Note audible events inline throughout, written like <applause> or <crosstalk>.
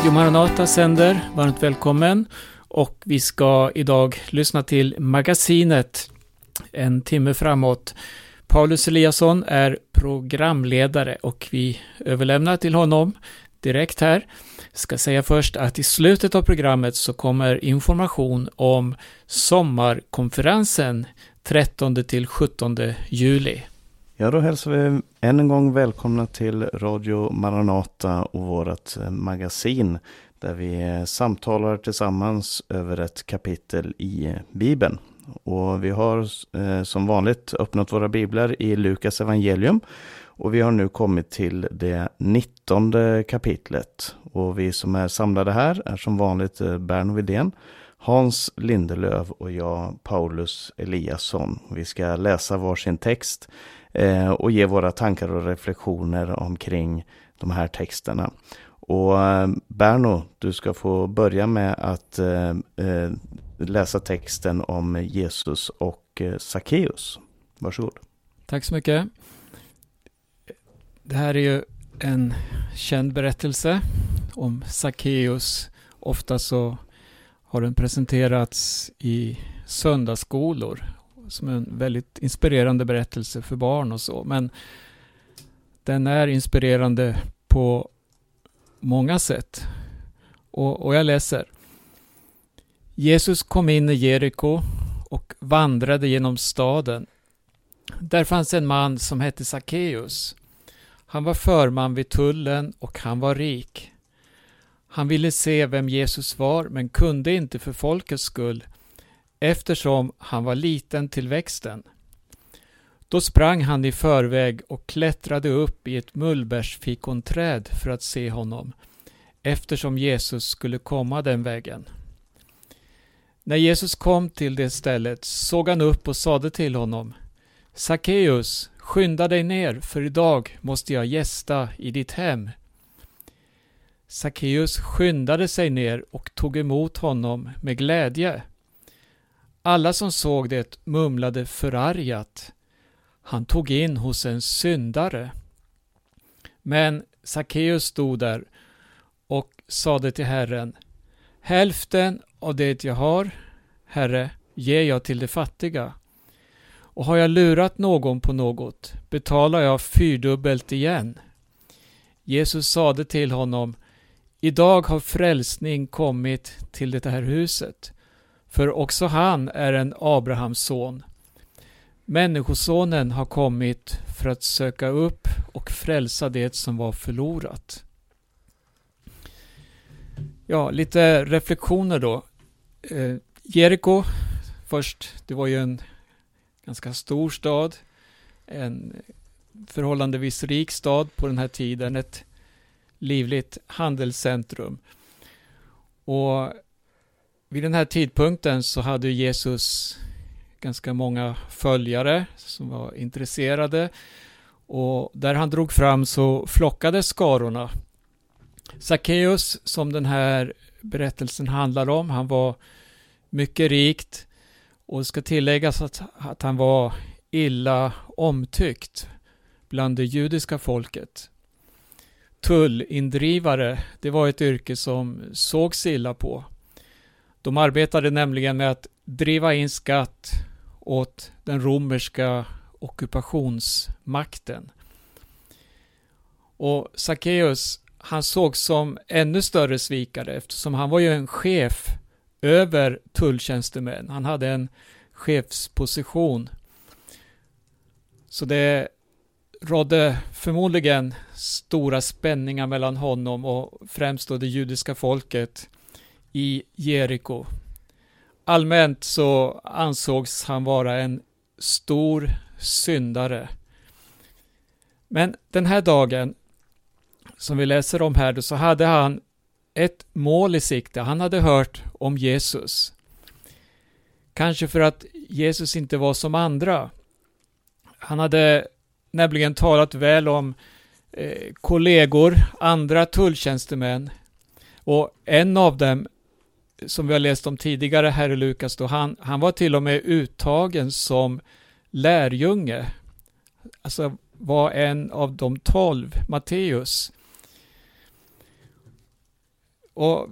Radio Maranata sänder. Varmt välkommen. Och vi ska idag lyssna till Magasinet en timme framåt. Paulus Eliasson är programledare och vi överlämnar till honom direkt här. Jag ska säga först att i slutet av programmet så kommer information om sommarkonferensen 13 till 17 juli. Ja, då hälsar vi än en gång välkomna till Radio Maranata och vårt eh, magasin där vi eh, samtalar tillsammans över ett kapitel i eh, Bibeln. Och vi har som vanligt öppnat våra biblar i Lukas evangelium och vi har nu kommit till det nittonde kapitlet. Och vi som är samlade här är som vanligt Berno Widén, Hans Lindelöv och jag, Paulus Eliasson. Vi ska läsa varsin text Eh, och ge våra tankar och reflektioner omkring de här texterna. Och eh, Berno, du ska få börja med att eh, eh läsa texten om Jesus och eh, Sackeus. Varsågod. Tack så mycket. Det här är ju en känd berättelse om Sackeus. Ofta så har den presenterats i söndagsskolor som en väldigt inspirerande berättelse för barn och så. Men den är inspirerande på många sätt. Och, och jag läser. Jesus kom in i Jeriko och vandrade genom staden. Där fanns en man som hette Sackeus. Han var förman vid tullen och han var rik. Han ville se vem Jesus var men kunde inte för folkets skull eftersom han var liten till växten. Då sprang han i förväg och klättrade upp i ett mullbärsfikonträd för att se honom, eftersom Jesus skulle komma den vägen. När Jesus kom till det stället såg han upp och sade till honom Sackeus, skynda dig ner, för idag måste jag gästa i ditt hem. Sackeus skyndade sig ner och tog emot honom med glädje. Alla som såg det mumlade förargat. Han tog in hos en syndare. Men Sackeus stod där och sade till Herren Hälften av det jag har, Herre, ger jag till de fattiga. Och har jag lurat någon på något betalar jag fyrdubbelt igen. Jesus sade till honom Idag har frälsning kommit till det här huset för också han är en Abrahams son. Människosonen har kommit för att söka upp och frälsa det som var förlorat. Ja, lite reflektioner då. Eh, Jeriko, först, det var ju en ganska stor stad. En förhållandevis rik stad på den här tiden. Ett livligt handelscentrum. Och vid den här tidpunkten så hade Jesus ganska många följare som var intresserade och där han drog fram så flockades skarorna. Sackeus, som den här berättelsen handlar om, han var mycket rikt och ska tilläggas att, att han var illa omtyckt bland det judiska folket. Tullindrivare, det var ett yrke som sågs illa på. De arbetade nämligen med att driva in skatt åt den romerska ockupationsmakten. Och Sackeus, han sågs som ännu större svikare eftersom han var ju en chef över tulltjänstemän. Han hade en chefsposition. Så det rådde förmodligen stora spänningar mellan honom och främst då det judiska folket i Jeriko. Allmänt så ansågs han vara en stor syndare. Men den här dagen som vi läser om här, så hade han ett mål i sikte. Han hade hört om Jesus. Kanske för att Jesus inte var som andra. Han hade nämligen talat väl om eh, kollegor, andra tulltjänstemän. Och en av dem som vi har läst om tidigare här i Lukas, då, han, han var till och med uttagen som lärjunge. Alltså var en av de tolv, Matteus. Och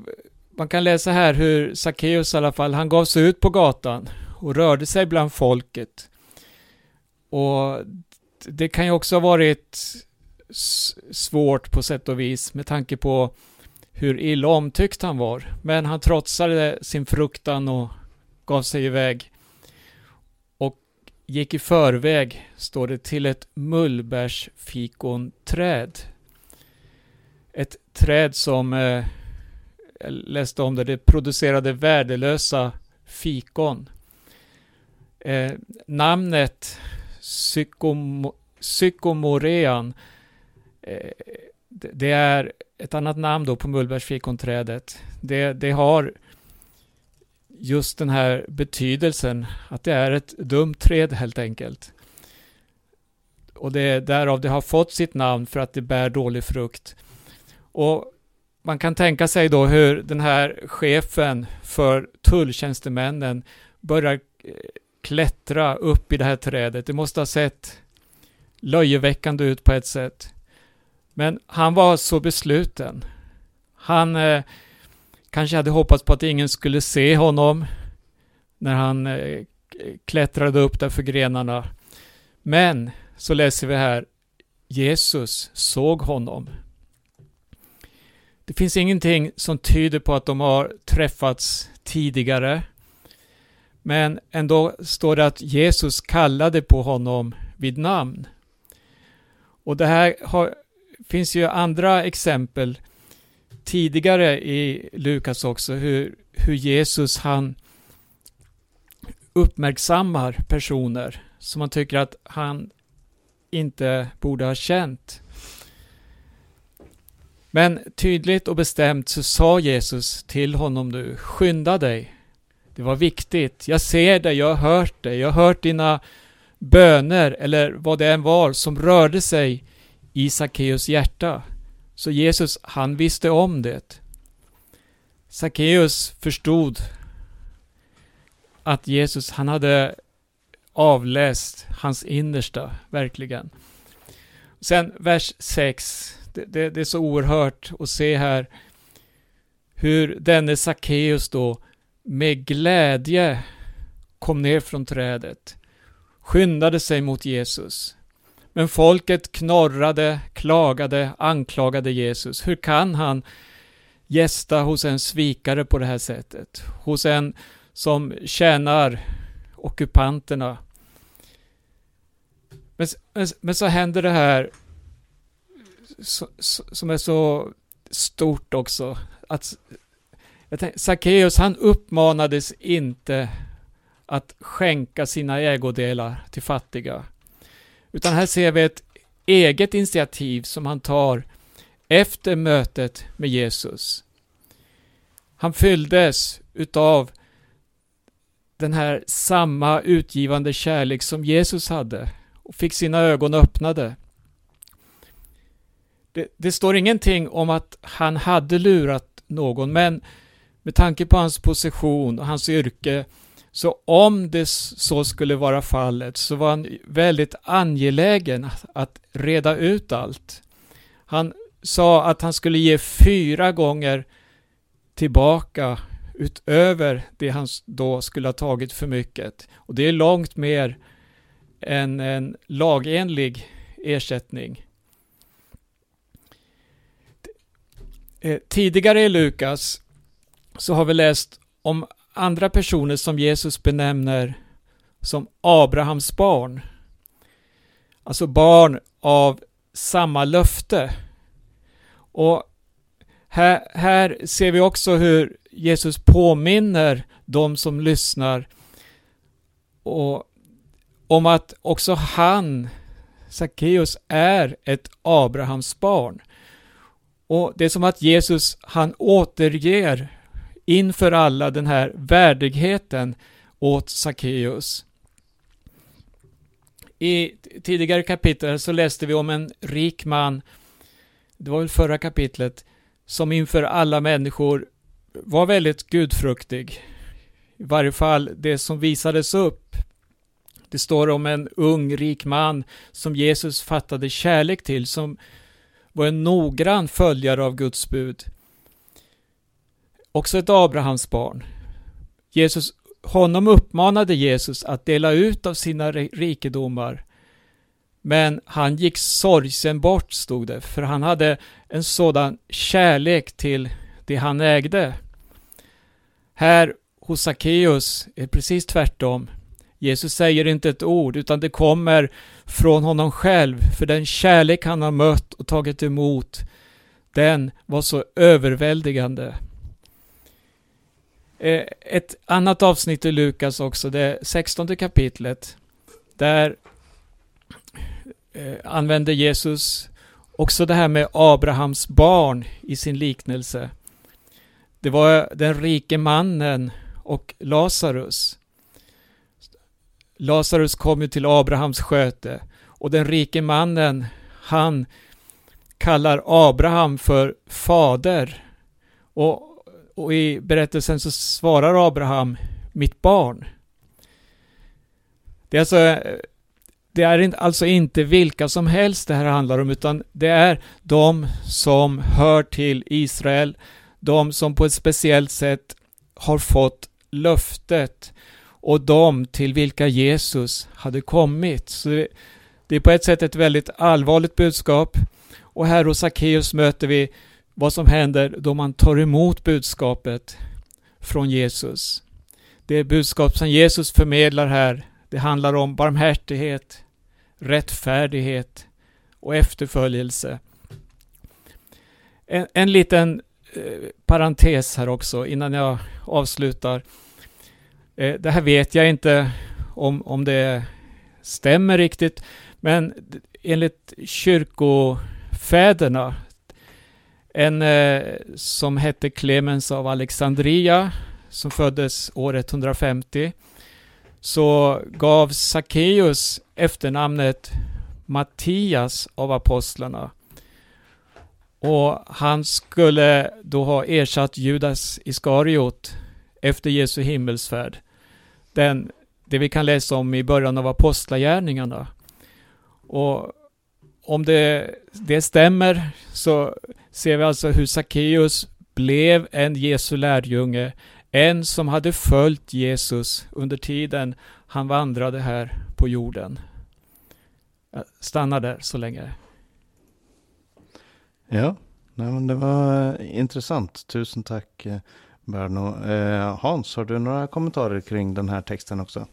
man kan läsa här hur Sackeus i alla fall, han gav sig ut på gatan och rörde sig bland folket. Och det kan ju också ha varit svårt på sätt och vis med tanke på hur illa omtyckt han var. Men han trotsade sin fruktan och gav sig iväg. Och gick i förväg, står det, till ett mullbärsfikonträd. Ett träd som, eh, jag läste om det, det producerade värdelösa fikon. Eh, namnet psykom psykomorean eh, det är ett annat namn då på mullbärsfikonträdet. Det, det har just den här betydelsen att det är ett dumt träd helt enkelt. Och det är därav det har fått sitt namn för att det bär dålig frukt. Och man kan tänka sig då hur den här chefen för tulltjänstemännen börjar eh, klättra upp i det här trädet. Det måste ha sett löjeväckande ut på ett sätt. Men han var så besluten. Han eh, kanske hade hoppats på att ingen skulle se honom när han eh, klättrade upp där för grenarna. Men så läser vi här, Jesus såg honom. Det finns ingenting som tyder på att de har träffats tidigare. Men ändå står det att Jesus kallade på honom vid namn. Och det här har, finns ju andra exempel tidigare i Lukas också, hur, hur Jesus han uppmärksammar personer som man tycker att han inte borde ha känt. Men tydligt och bestämt så sa Jesus till honom nu, skynda dig. Det var viktigt. Jag ser dig, jag har hört dig, jag har hört dina böner eller vad det än var som rörde sig i Sackeus hjärta. Så Jesus, han visste om det. Sackeus förstod att Jesus, han hade avläst hans innersta, verkligen. Sen vers 6, det, det, det, är så oerhört att se här hur denne Sackeus då med glädje kom ner från trädet, skyndade sig mot Jesus. Men folket knorrade, klagade, anklagade Jesus. Hur kan han gästa hos en svikare på det här sättet? Hos en som tjänar ockupanterna. Men, men, men så händer det här så, så, som är så stort också. Att Sackeus han uppmanades inte att skänka sina ägodelar till fattiga. Utan här ser vi ett eget initiativ som han tar efter mötet med Jesus. Han fylldes utav den här samma utgivande kärlek som Jesus hade och fick sina ögon öppnade. Det, det, står ingenting om att han hade lurat någon, men med tanke på hans position och hans yrke så om det så skulle vara fallet så var han väldigt angelägen att reda ut allt. Han sa att han skulle ge fyra gånger tillbaka utöver det han då skulle ha tagit för mycket. Och det är långt mer än en lagenlig ersättning. Eh, tidigare i Lukas så har vi läst om andra personer som Jesus benämner som Abrahams barn. Alltså barn av samma löfte. Och här, här ser vi också hur Jesus påminner de som lyssnar och, om att också han, Sackeus, är ett Abrahams barn. Och det är som att Jesus, han återger inför alla den här värdigheten åt Sackeus. I tidigare kapitel så läste vi om en rik man, det var väl förra kapitlet, som inför alla människor var väldigt gudfruktig. I varje fall det som visades upp. Det står om en ung rik man som Jesus fattade kärlek till, som var en noggrann följare av Guds bud också ett Abrahams barn. Jesus, honom uppmanade Jesus att dela ut av sina rikedomar. Men han gick sorgsen bort, stod det, för han hade en sådan kärlek till det han ägde. Här hos Sackeus är det precis tvärtom. Jesus säger inte ett ord, utan det kommer från honom själv, för den kärlek han har mött och tagit emot, den var så överväldigande. Eh, ett annat avsnitt i Lukas också, det 16 kapitlet, där eh, använder Jesus också det här med Abrahams barn i sin liknelse. Det var den rike mannen och Lazarus. Lazarus kom ju till Abrahams sköte och den rike mannen, han kallar Abraham för fader. Och, och i berättelsen så svarar Abraham mitt barn. Det är, alltså, det är alltså inte vilka som helst det här handlar om, utan det är de som hör till Israel, de som på ett speciellt sätt har fått löftet och de till vilka Jesus hade kommit. Så det, det är på ett sätt ett väldigt allvarligt budskap. Och här hos Sackeus möter vi vad som händer då man tar emot budskapet från Jesus. Det budskap som Jesus förmedlar här, det handlar om barmhärtighet, rättfärdighet och efterföljelse. En, en liten eh, parentes här också innan jag avslutar. Eh, det här vet jag inte om, om det stämmer riktigt, men enligt kyrkofäderna, en eh, som hette Clemens av Alexandria, som föddes år 150, så gav Sackeus efternamnet Mattias av apostlarna. Och han skulle då ha ersatt Judas Iskariot efter Jesu himmelsfärd. Den, det vi kan läsa om i början av Apostlagärningarna. Och om det, det stämmer så ser vi alltså hur Sackeus blev en Jesu lärjunge, en som hade följt Jesus under tiden han vandrade här på jorden. Jag stannar där så länge. Ja, nej, men det var intressant. Tusen tack eh, Berno. Eh, Hans, har du några kommentarer kring den här texten också?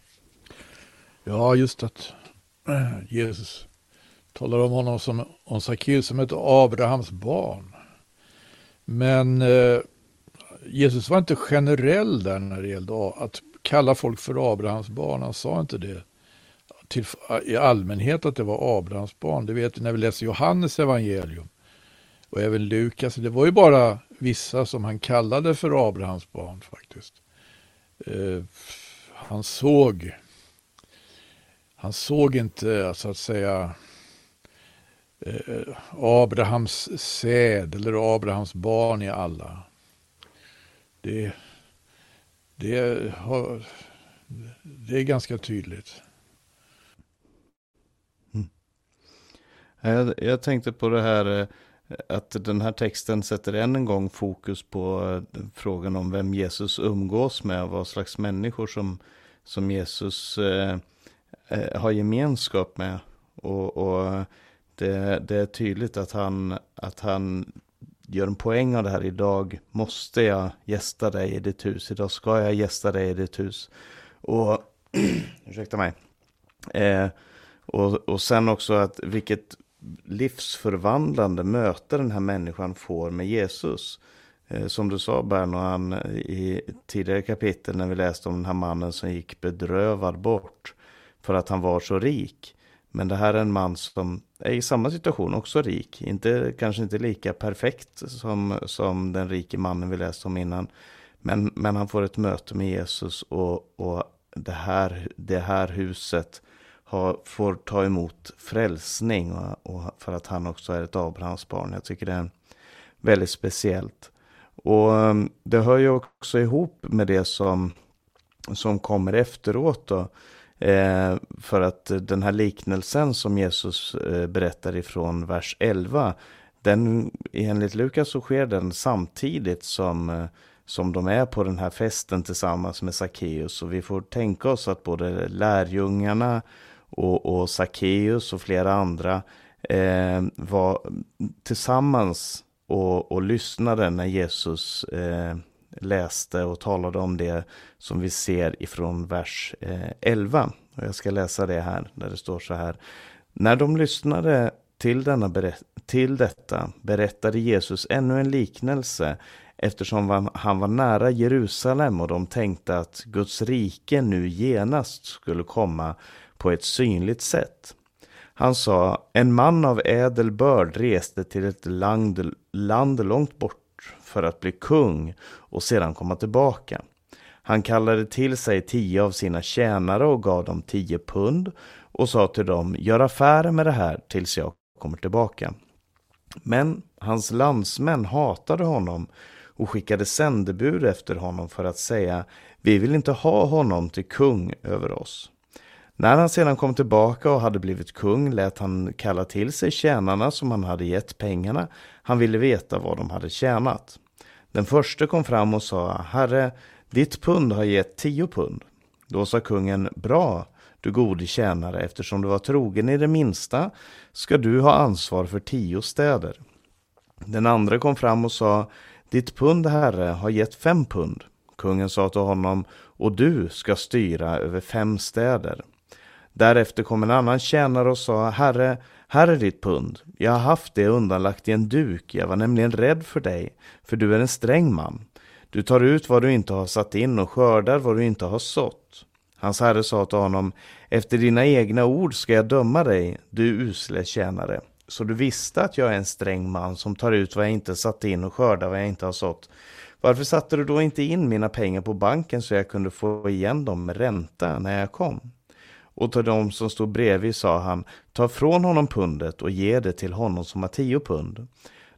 Ja, just att eh, Jesus talar om honom som om Sackeus som ett Abrahams barn. Men eh, Jesus var inte generell där när det gällde att kalla folk för Abrahams barn. Han sa inte det till, i allmänhet att det var Abrahams barn. Det vet vi när vi läser Johannes evangelium och även Lukas. Det var ju bara vissa som han kallade för Abrahams barn faktiskt. Eh, han såg han såg inte så att säga Eh, Abrahams säd eller Abrahams barn i alla. Det, det, har, det är ganska tydligt. Mm. Jag, jag tänkte på det här eh, att den här texten sätter än en gång fokus på eh, frågan om vem Jesus umgås med och vad slags människor som, som Jesus eh, har gemenskap med. Och, och det, det, är tydligt att han, att han gör en poäng av det här. Idag måste jag gästa dig i ditt hus. Idag ska jag gästa dig i ditt hus. Och, <clears throat> ursäkta mig. Eh, och, och sen också att vilket livsförvandlande möte den här människan får med Jesus. Eh, som du sa Berno, han i tidigare kapitel när vi läste om den här mannen som gick bedrövad bort för att han var så rik. Men det här är en man som är i samma situation, också rik. Inte, kanske inte lika perfekt som, som den rike mannen vi läste om innan. Men, men han får ett möte med Jesus och, och det, här, det här huset har, får ta emot frälsning och, och, för att han också är ett Abrahams barn. Jag tycker det är väldigt speciellt. Och um, det hör ju också ihop med det som, som kommer efteråt. Då. Eh, för att den här liknelsen som Jesus eh, berättar ifrån vers 11, den, enligt Lukas så sker den samtidigt som, eh, som de är på den här festen tillsammans med Sackeus. Och vi får tänka oss att både lärjungarna och, och Sackeus och flera andra eh, var tillsammans och, och lyssnade när Jesus eh, läste och talade om det som vi ser ifrån vers eh, 11. Och jag ska läsa det här, där det står så här. När de lyssnade till, denna till detta berättade Jesus ännu en liknelse eftersom han var nära Jerusalem och de tänkte att Guds rike nu genast skulle komma på ett synligt sätt. Han sa, en man av ädel börd reste till ett land, land långt bort för att bli kung och sedan komma tillbaka. Han kallade till sig tio av sina tjänare och gav dem tio pund och sa till dem, gör affärer med det här tills jag kommer tillbaka. Men hans landsmän hatade honom och skickade sändebud efter honom för att säga, vi vill inte ha honom till kung över oss. När han sedan kom tillbaka och hade blivit kung lät han kalla till sig tjänarna som han hade gett pengarna. Han ville veta vad de hade tjänat. Den första kom fram och sa, Herre, ditt pund har gett tio pund. Då sa kungen, bra, du gode tjänare, eftersom du var trogen i det minsta ska du ha ansvar för tio städer. Den andra kom fram och sa, ditt pund, herre, har gett fem pund. Kungen sa till honom, och du ska styra över fem städer. Därefter kom en annan tjänare och sa, Herre, här är ditt pund. Jag har haft det undanlagt i en duk, jag var nämligen rädd för dig, för du är en sträng man. Du tar ut vad du inte har satt in och skördar vad du inte har sått. Hans herre sa till honom, efter dina egna ord ska jag döma dig, du usle tjänare. Så du visste att jag är en sträng man som tar ut vad jag inte satt in och skördar vad jag inte har sått. Varför satte du då inte in mina pengar på banken så jag kunde få igen dem med ränta när jag kom? Och till dem som stod bredvid sa han, ta från honom pundet och ge det till honom som har tio pund.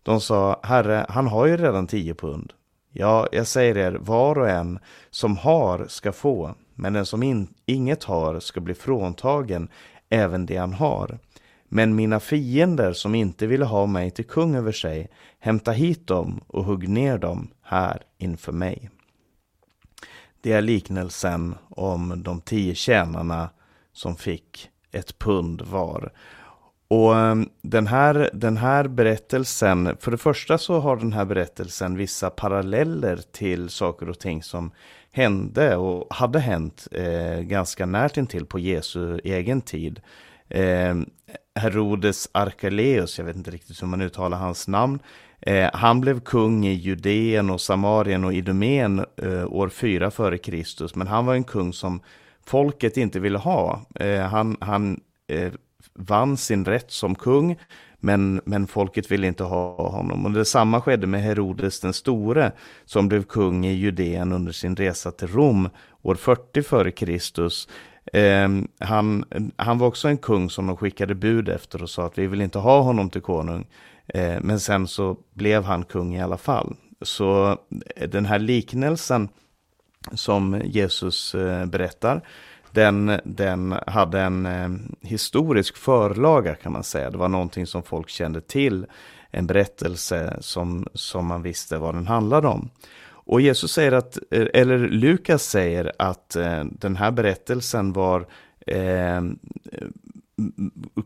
De sa, herre, han har ju redan tio pund. Ja, jag säger er, var och en som har ska få, men den som in, inget har ska bli fråntagen även det han har. Men mina fiender som inte ville ha mig till kung över sig, hämta hit dem och hugg ner dem här inför mig. Det är liknelsen om de tio tjänarna som fick ett pund var. Och ehm, den här, den här berättelsen, för det första så har den här berättelsen vissa paralleller till saker och ting som hände och hade hänt eh, ganska närt intill på Jesu egen tid. Eh, Herodes Arkeleus, jag vet inte riktigt hur man uttalar hans namn, eh, han blev kung i Judeen och Samarien och Idumeen eh, år 4 före Kristus, men han var en kung som folket inte ville ha. Eh, han han eh, vann sin rätt som kung, men, men folket ville inte ha honom. Och detsamma skedde med Herodes den store, som blev kung i Judeen under sin resa till Rom år 40 f.Kr. Eh, han, han var också en kung som de skickade bud efter och sa att vi vill inte ha honom till konung. Eh, men sen så blev han kung i alla fall. Så eh, den här liknelsen som Jesus eh, berättar, den, den hade en eh, historisk förlaga kan man säga. Det var någonting som folk kände till, en berättelse som, som man visste vad den handlade om. Och Jesus säger att, eh, eller Lukas säger att den här berättelsen var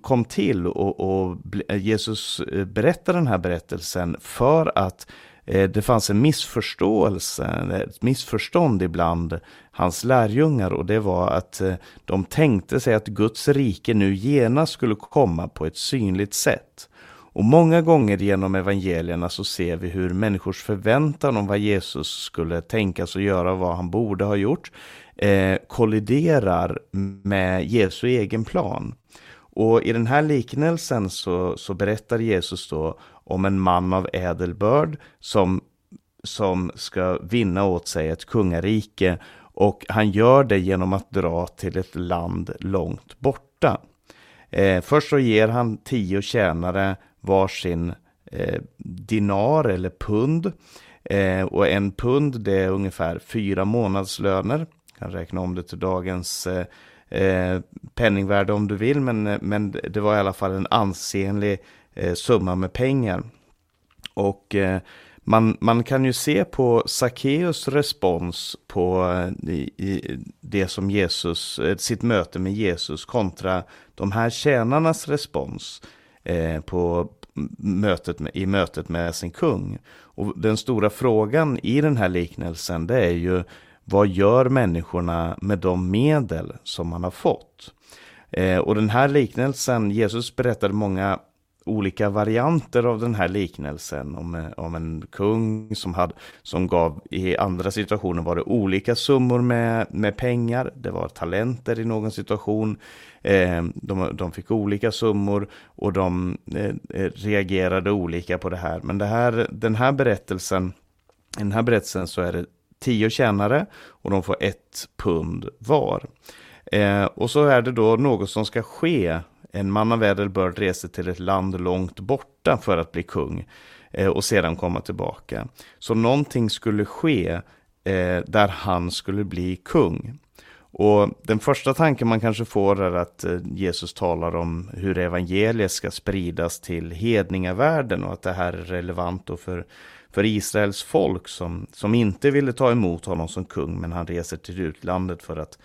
kom till och, och Jesus berättar den här berättelsen för att Eh, det fanns en missförståelse, ett missförstånd ibland hans lärjungar och det var att eh, de tänkte sig att Guds rike nu genast skulle komma på ett synligt sätt. Och många gånger genom evangelierna så ser vi hur människors förväntan om vad Jesus skulle tänkas och göra och vad han borde ha gjort eh, kolliderar med Jesu egen plan. Och i den här liknelsen så, så berättar Jesus då om en man av ädelbörd som, som ska vinna åt sig ett kungarike och han gör det genom att dra till ett land långt borta. Eh, först så ger han tio tjänare varsin eh, dinar eller pund. Eh, och en pund det är ungefär fyra månadslöner. Kan räkna om det till dagens eh, eh, penningvärde om du vill, men, men det var i alla fall en ansenlig eh, Eh, summa med pengar. Och eh, man, man kan ju se på Sackeus respons på eh, i, i det som Jesus, eh, sitt möte med Jesus kontra de här tjänarnas respons eh, på mötet med, i mötet med sin kung. Och den stora frågan i den här liknelsen det är ju vad gör människorna med de medel som man har fått? Eh, och den här liknelsen, Jesus berättade många olika varianter av den här liknelsen om, om en kung som, hade, som gav i andra situationer var det olika summor med, med pengar, det var talenter i någon situation, eh, de, de fick olika summor och de eh, reagerade olika på det här. Men det här, den här berättelsen, i den här berättelsen så är det tio tjänare och de får ett pund var. Eh, och så är det då något som ska ske. En man av ädelbörd reser till ett land långt borta för att bli kung eh, och sedan komma tillbaka. Så någonting skulle ske eh, där han skulle bli kung. Och den första tanken man kanske får är att eh, Jesus talar om hur evangeliet ska spridas till hedningavärlden och att det här är relevant för för Israels folk som, som inte ville ta emot honom som kung, men han reser till utlandet för att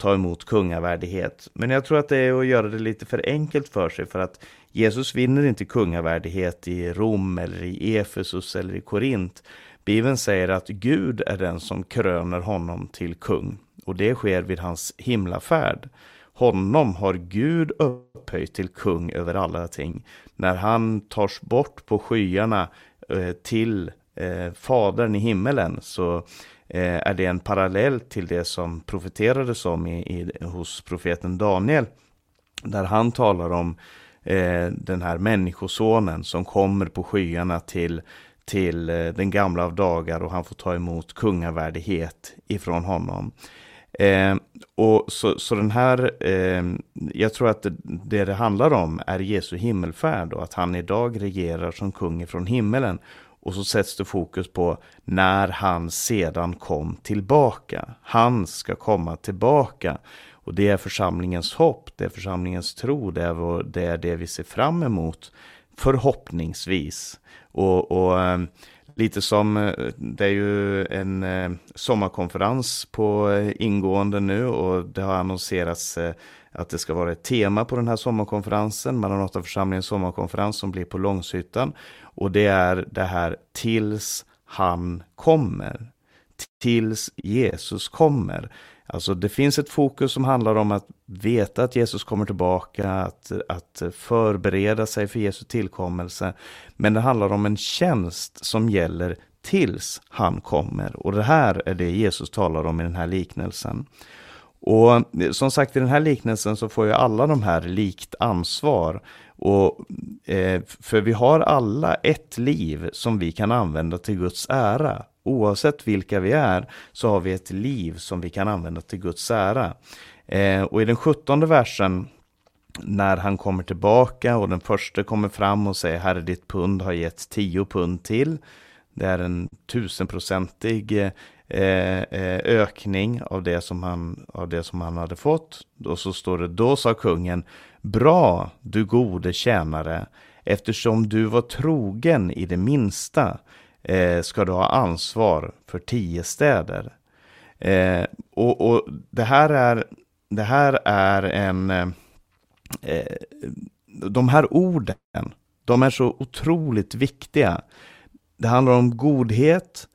ta emot kungavärdighet. Men jag tror att det är att göra det lite för enkelt för sig, för att Jesus vinner inte kungavärdighet i Rom eller i Efesus eller i Korint. Bibeln säger att Gud är den som kröner honom till kung och det sker vid hans himlafärd. Honom har Gud upphöjt till kung över alla ting. När han tas bort på skyarna eh, till eh, Fadern i himmelen så Eh, är det en parallell till det som profeterades om i, i, hos profeten Daniel. Där han talar om eh, den här människosonen som kommer på skyarna till, till eh, den gamla av dagar och han får ta emot kungavärdighet ifrån honom. Eh, och så, så den här, eh, jag tror att det, det, det handlar om är Jesu himmelfärd och att han idag regerar som kung ifrån himmelen. Och så sätts det fokus på när han sedan kom tillbaka. Han ska komma tillbaka. Och det är församlingens hopp, det är församlingens tro, det är, vår, det, är det vi ser fram emot. Förhoppningsvis. Och, och eh, Lite som, eh, det är ju en eh, sommarkonferens på ingående nu och det har annonserats att det ska vara ett tema på den här sommarkonferensen, Maranataförsamlingens sommarkonferens som blir på Långshyttan. Och det är det här tills han kommer. Tills Jesus kommer. Alltså det finns ett fokus som handlar om att veta att Jesus kommer tillbaka, att, att förbereda sig för Jesu tillkommelse. Men det handlar om en tjänst som gäller tills han kommer. Och det här är det Jesus talar om i den här liknelsen. Och eh, som sagt, i den här liknelsen så får ju alla de här likt ansvar. Och, eh, för vi har alla ett liv som vi kan använda till Guds ära. Oavsett vilka vi är så har vi ett liv som vi kan använda till Guds ära. Eh, och i den sjuttonde versen när han kommer tillbaka och den första kommer fram och säger Herre ditt pund har gett tio pund till. Det är en tusenprocentig eh, Eh, eh, ökning av det, som han, av det som han hade fått. Och så står det, då sa kungen, bra du gode tjänare, eftersom du var trogen i det minsta eh, ska du ha ansvar för tio städer. Eh, och, och, det här är, det här är en... Eh, eh de här orden, de är så otroligt viktiga. Det handlar om godhet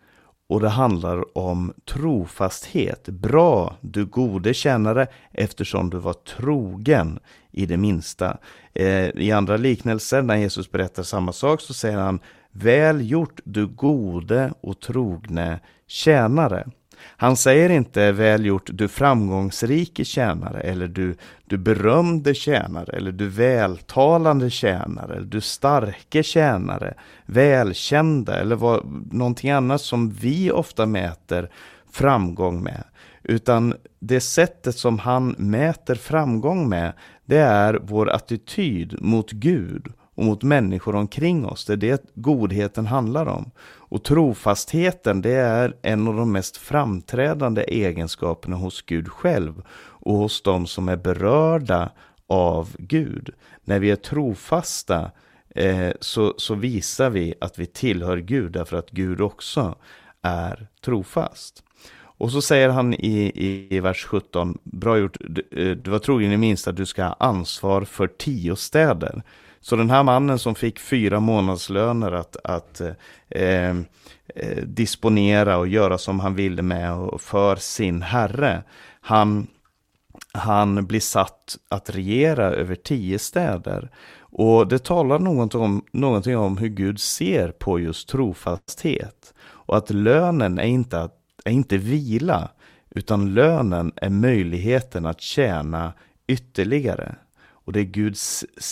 och det handlar om trofasthet. Bra, du gode tjänare, eftersom du var trogen i det minsta. Eh, I andra liknelser, när Jesus berättar samma sak, så säger han Väl gjort du gode och trogne tjänare. Han säger inte väl gjort du framgångsrike tjänare eller du, du berömde tjänare eller du vältalande tjänare eller du starke tjänare, välkända eller vad, någonting annat som vi ofta mäter framgång med. Utan det sättet som han mäter framgång med, det är vår attityd mot Gud och mot människor omkring oss. Det är det godheten handlar om. Och trofastheten, det är en av de mest framträdande egenskaperna hos Gud själv och hos de som är berörda av Gud. När vi är trofasta eh, så, så visar vi att vi tillhör Gud därför att Gud också är trofast. Och så säger han i, i, i vers 17, bra gjort, du, eh, du var trogen i minsta att du ska ha ansvar för tio städer. Så den här mannen som fick fyra månadslöner att, att eh, eh, disponera och göra som han ville med och för sin herre, han, han blir satt att regera över tio städer. Och det talar någonting om, någonting om hur Gud ser på just trofasthet. Och att lönen är inte, är inte vila, utan lönen är möjligheten att tjäna ytterligare. Och det Gud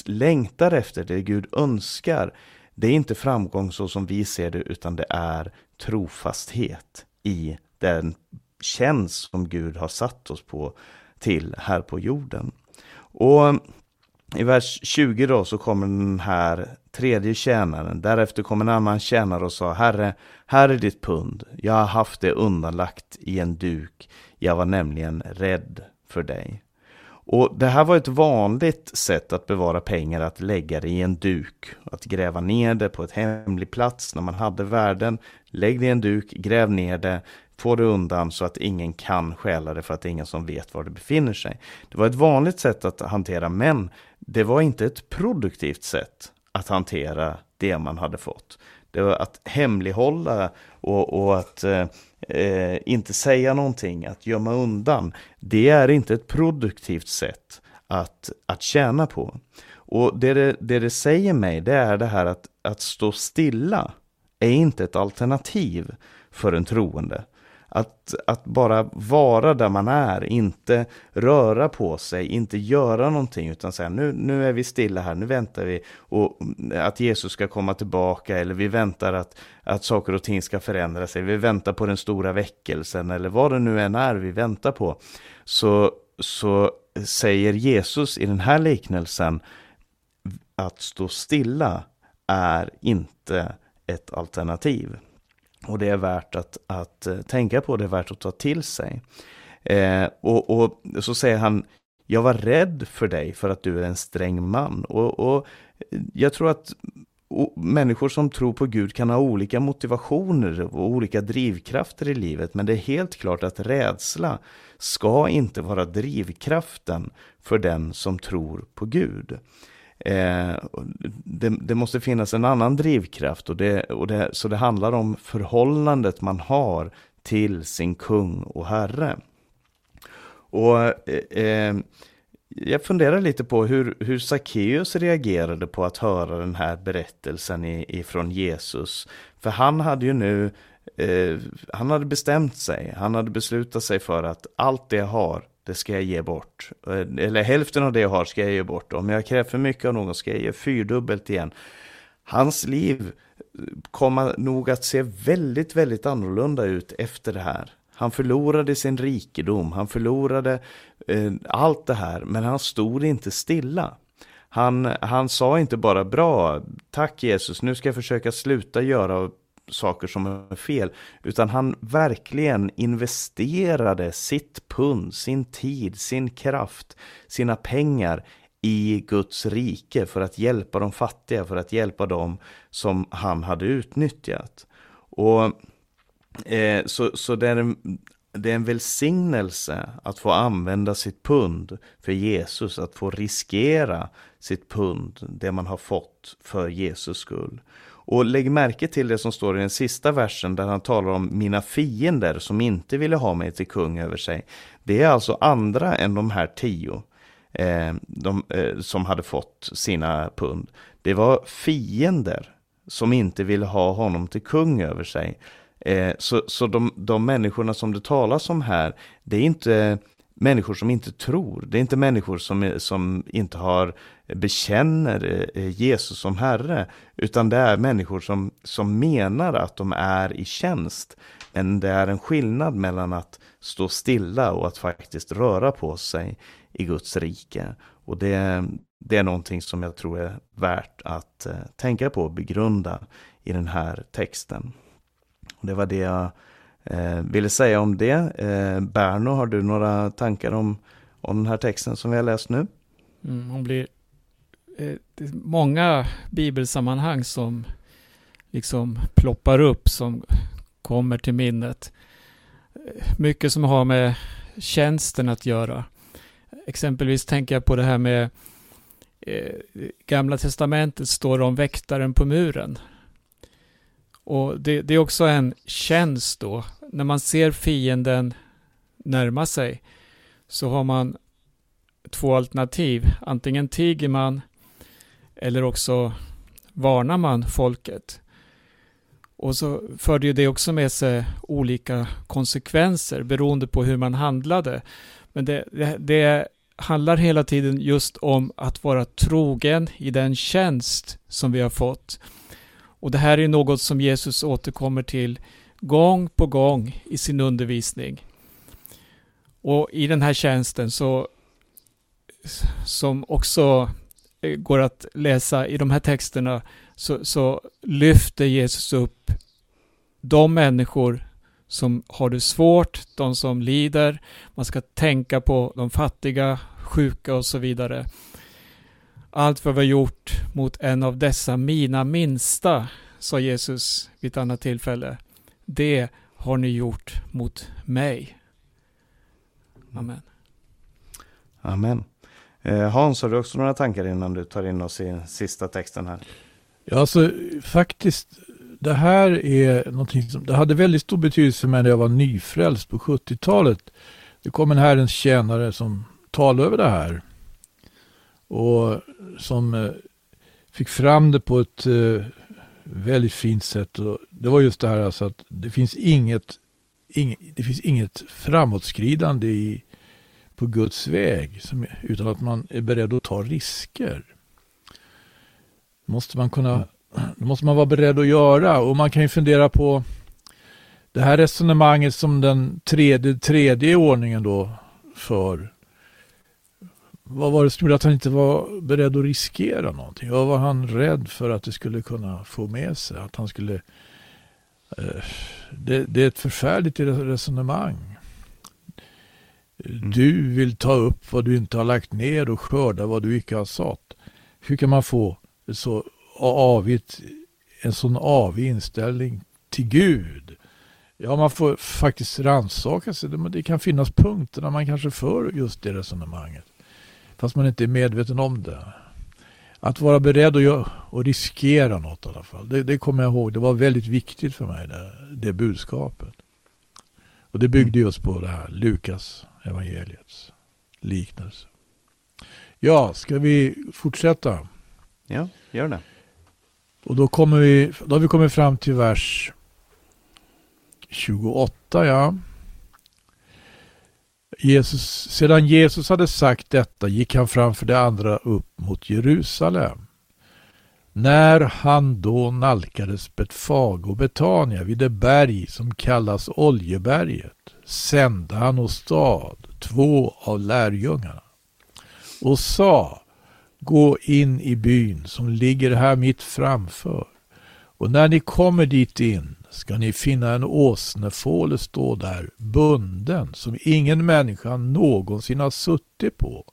längtar efter, det Gud önskar, det är inte framgång så som vi ser det, utan det är trofasthet i den tjänst som Gud har satt oss på till här på jorden. Och i vers 20 då så kommer den här tredje tjänaren. Därefter kom en annan tjänare och sa Herre, här är ditt pund. Jag har haft det undanlagt i en duk. Jag var nämligen rädd för dig. Och Det här var ett vanligt sätt att bevara pengar, att lägga det i en duk. Att gräva ner det på ett hemlig plats när man hade värden. Lägg det i en duk, gräv ner det, få det undan så att ingen kan stjäla det för att det är ingen som vet var det befinner sig. Det var ett vanligt sätt att hantera, men det var inte ett produktivt sätt att hantera det man hade fått. Det var att hemlighålla och, och att eh, eh, inte säga någonting, att gömma undan. Det är inte ett produktivt sätt att, att tjäna på. Och det det, det det säger mig, det är det här att, att stå stilla är inte ett alternativ för en troende. Att, att bara vara där man är, inte röra på sig, inte göra någonting utan säga nu, nu är vi stilla här, nu väntar vi och mm, att Jesus ska komma tillbaka eller vi väntar att, att saker och ting ska förändra sig, vi väntar på den stora väckelsen eller vad det nu än är vi väntar på. Så, så säger Jesus i den här liknelsen att stå stilla är inte ett alternativ. Och det är värt att, att eh, tänka på, det är värt att ta till sig. Eh, och, och, så säger han, jag var rädd för dig för att du är en sträng man. Och, och jag tror att människor som tror på Gud kan ha olika motivationer och olika drivkrafter i livet. Men det är helt klart att rädsla ska inte vara drivkraften för den som tror på Gud. Eh, det, det, måste finnas en annan drivkraft och det, och det, så det handlar om förhållandet man har till sin kung och herre. Och eh, eh jag funderar lite på hur, hur Sackeus reagerade på att höra den här berättelsen ifrån Jesus. För han hade ju nu, eh, han hade bestämt sig, han hade beslutat sig för att allt det jag har, det ska jag ge bort. Eh, eller hälften av det jag har ska jag ge bort. Om jag kräver för mycket av någon ska jag ge fyrdubbelt igen. Hans liv eh, kommer nog att se väldigt, väldigt annorlunda ut efter det här. Han förlorade sin rikedom, han förlorade eh, allt det här, men han stod inte stilla. Han, han sa inte bara bra, tack Jesus, nu ska jag försöka sluta göra saker som är fel, utan han verkligen investerade sitt pund, sin tid, sin kraft, sina pengar i Guds rike för att hjälpa de fattiga, för att hjälpa dem som han hade utnyttjat. Och eh, Så, så det, är en, det är en välsignelse att få använda sitt pund för Jesus, att få riskera sitt pund, det man har fått för Jesus skull. Och lägg märke till det som står i den sista versen där han talar om mina fiender som inte ville ha mig till kung över sig. Det är alltså andra än de här tio eh, de, eh, som hade fått sina pund. Det var fiender som inte ville ha honom till kung över sig. Eh, så så de, de människorna som det talas om här, det är inte människor som inte tror. Det är inte människor som, som inte har bekänner eh, Jesus som Herre, utan det är människor som, som menar att de är i tjänst. Men det är en skillnad mellan att stå stilla och att faktiskt röra på sig i Guds rike. Och det, det är någonting som jag tror är värt att eh, tänka på och begrunda i den här texten. Det var det jag eh, ville säga om det. Eh, Berno, har du några tankar om, om den här texten som vi har läst nu? Mm, hon blir Eh, det är många bibelsammanhang som liksom ploppar upp, som kommer till minnet. Eh, mycket som har med tjänsten att göra. Exempelvis tänker jag på det här med eh, Gamla Testamentet står om väktaren på muren. Och det, det, är också en tjänst då. När man ser fienden närma sig så har man två alternativ. Antingen tiger man eller också varnar man folket. Och så förde ju det också med sig olika konsekvenser beroende på hur man handlade. Men det, det, det handlar hela tiden just om att vara trogen i den tjänst som vi har fått. Och det här är något som Jesus återkommer till gång på gång i sin undervisning. Och i den här tjänsten så som också Eh, går att läsa i de här texterna så, så lyfter Jesus upp de människor som har det svårt, de som lider. Man ska tänka på de fattiga, sjuka och så vidare. Allt vad vi har gjort mot en av dessa mina minsta, sa Jesus vid ett annat tillfälle. Det har ni gjort mot mig. Amen. Amen. Eh, Hans, har du också några tankar innan du tar in oss i sista texten här? Ja, alltså faktiskt, det här är någonting som det hade väldigt stor betydelse för mig när jag var nyfrälst på 70-talet. Det kom en Herrens tjänare som talade över det här. Och som eh, fick fram det på ett eh, väldigt fint sätt. Och det var just det här alltså att det finns inget, inget, det finns inget framåtskridande i, på Guds väg som, utan att man är beredd att ta risker. måste man kunna det måste man vara beredd att göra och man kan ju fundera på det här resonemanget som den tredje, tredje ordningen då för. Vad var det som gjorde att han inte var beredd att riskera någonting? Vad var han rädd för att det skulle kunna få med sig? Att han skulle... Eh, det, det är ett förfärligt resonemang. Du vill ta upp vad du inte har lagt ner och skörda vad du icke har sått. Hur kan man få så avigt, en sån avig inställning till Gud? Ja, man får faktiskt rannsaka sig. Det kan finnas punkter där man kanske för just det resonemanget. Fast man inte är medveten om det. Att vara beredd att, att riskera något i alla fall. Det, det kommer jag ihåg. Det var väldigt viktigt för mig, det, det budskapet. Och det byggde just på det här Lukas evangeliets liknelse. Ja, ska vi fortsätta? Ja, gör det. Och då, kommer vi, då har vi kommit fram till vers 28. Ja. Jesus, sedan Jesus hade sagt detta gick han framför de andra upp mot Jerusalem. När han då nalkades Betfag och Betania vid det berg som kallas Oljeberget sände han åstad två av lärjungarna och sa Gå in i byn som ligger här mitt framför och när ni kommer dit in ska ni finna en åsnefåle stå där bunden som ingen människa någonsin har suttit på.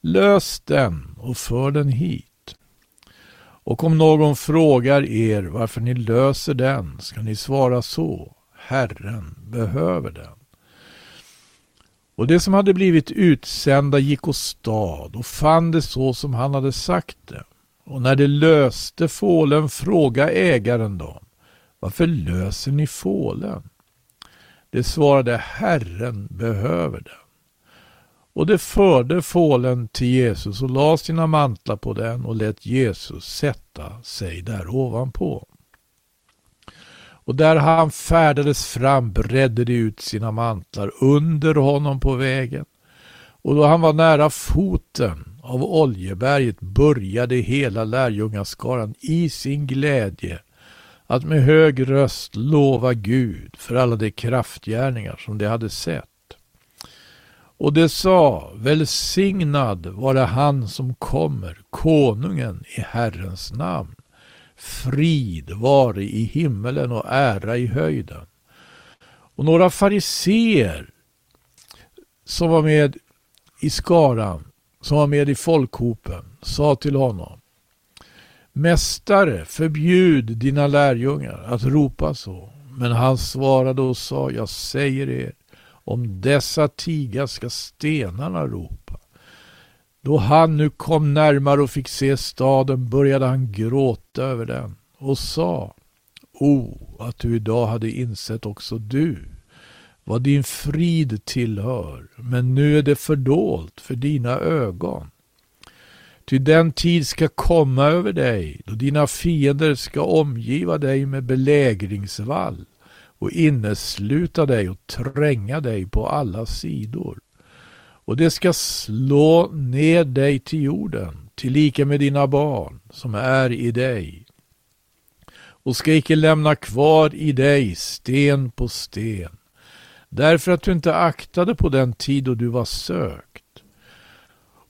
Lös den och för den hit. Och om någon frågar er varför ni löser den ska ni svara så. Herren behöver den. Och det som hade blivit utsända gick åstad och fann det så som han hade sagt det. Och när det löste fålen frågade ägaren dem. Varför löser ni fålen? Det svarade Herren behöver den. Och det förde fålen till Jesus och la sina mantlar på den och lät Jesus sätta sig där ovanpå. Och där han färdades fram bredde de ut sina mantlar under honom på vägen. Och då han var nära foten av Oljeberget började hela lärjungaskaran i sin glädje att med hög röst lova Gud för alla de kraftgärningar som de hade sett. Och det sa, välsignad vare han som kommer, konungen i Herrens namn. Frid vare i himmelen och ära i höjden. Och några fariseer som var med i skaran som var med i folkhopen sa till honom Mästare, förbjud dina lärjungar att ropa så. Men han svarade och sa, jag säger er, om dessa tiga ska stenarna ropa. Då han nu kom närmare och fick se staden började han gråta över den och sa, O, att du idag hade insett också du vad din frid tillhör, men nu är det fördolt för dina ögon. Ty den tid ska komma över dig då dina fiender ska omgiva dig med belägringsvall och innesluta dig och tränga dig på alla sidor. Och det ska slå ner dig till jorden, tillika med dina barn som är i dig och ska icke lämna kvar i dig sten på sten därför att du inte aktade på den tid då du var sökt.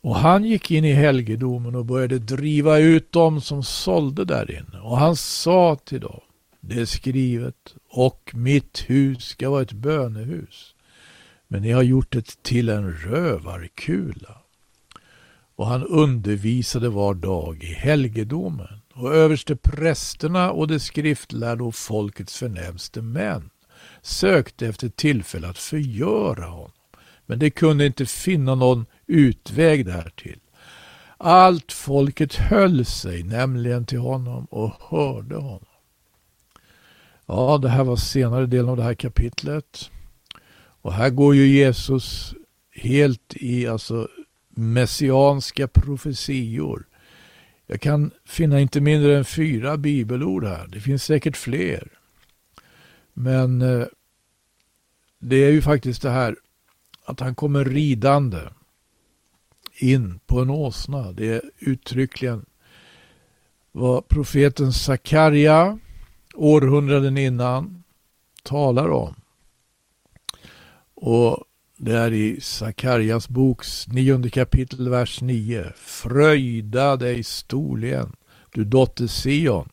Och han gick in i helgedomen och började driva ut dem som sålde där inne. Och han sa till dem, det är skrivet, och mitt hus ska vara ett bönehus. Men ni har gjort det till en rövarkula. Och han undervisade var dag i helgedomen. Och överste prästerna och de skriftlärda och folkets förnämste män sökte efter tillfälle att förgöra honom. Men de kunde inte finna någon utväg därtill. Allt folket höll sig nämligen till honom och hörde honom. Ja, det här var senare delen av det här kapitlet. Och här går ju Jesus helt i alltså messianska profetior. Jag kan finna inte mindre än fyra bibelord här. Det finns säkert fler. Men eh, det är ju faktiskt det här att han kommer ridande in på en åsna. Det är uttryckligen vad profeten Sakarja århundraden innan talar om. Och det är i Sakarjas boks nionde kapitel, vers 9. Fröjda dig storligen, du dotter Sion.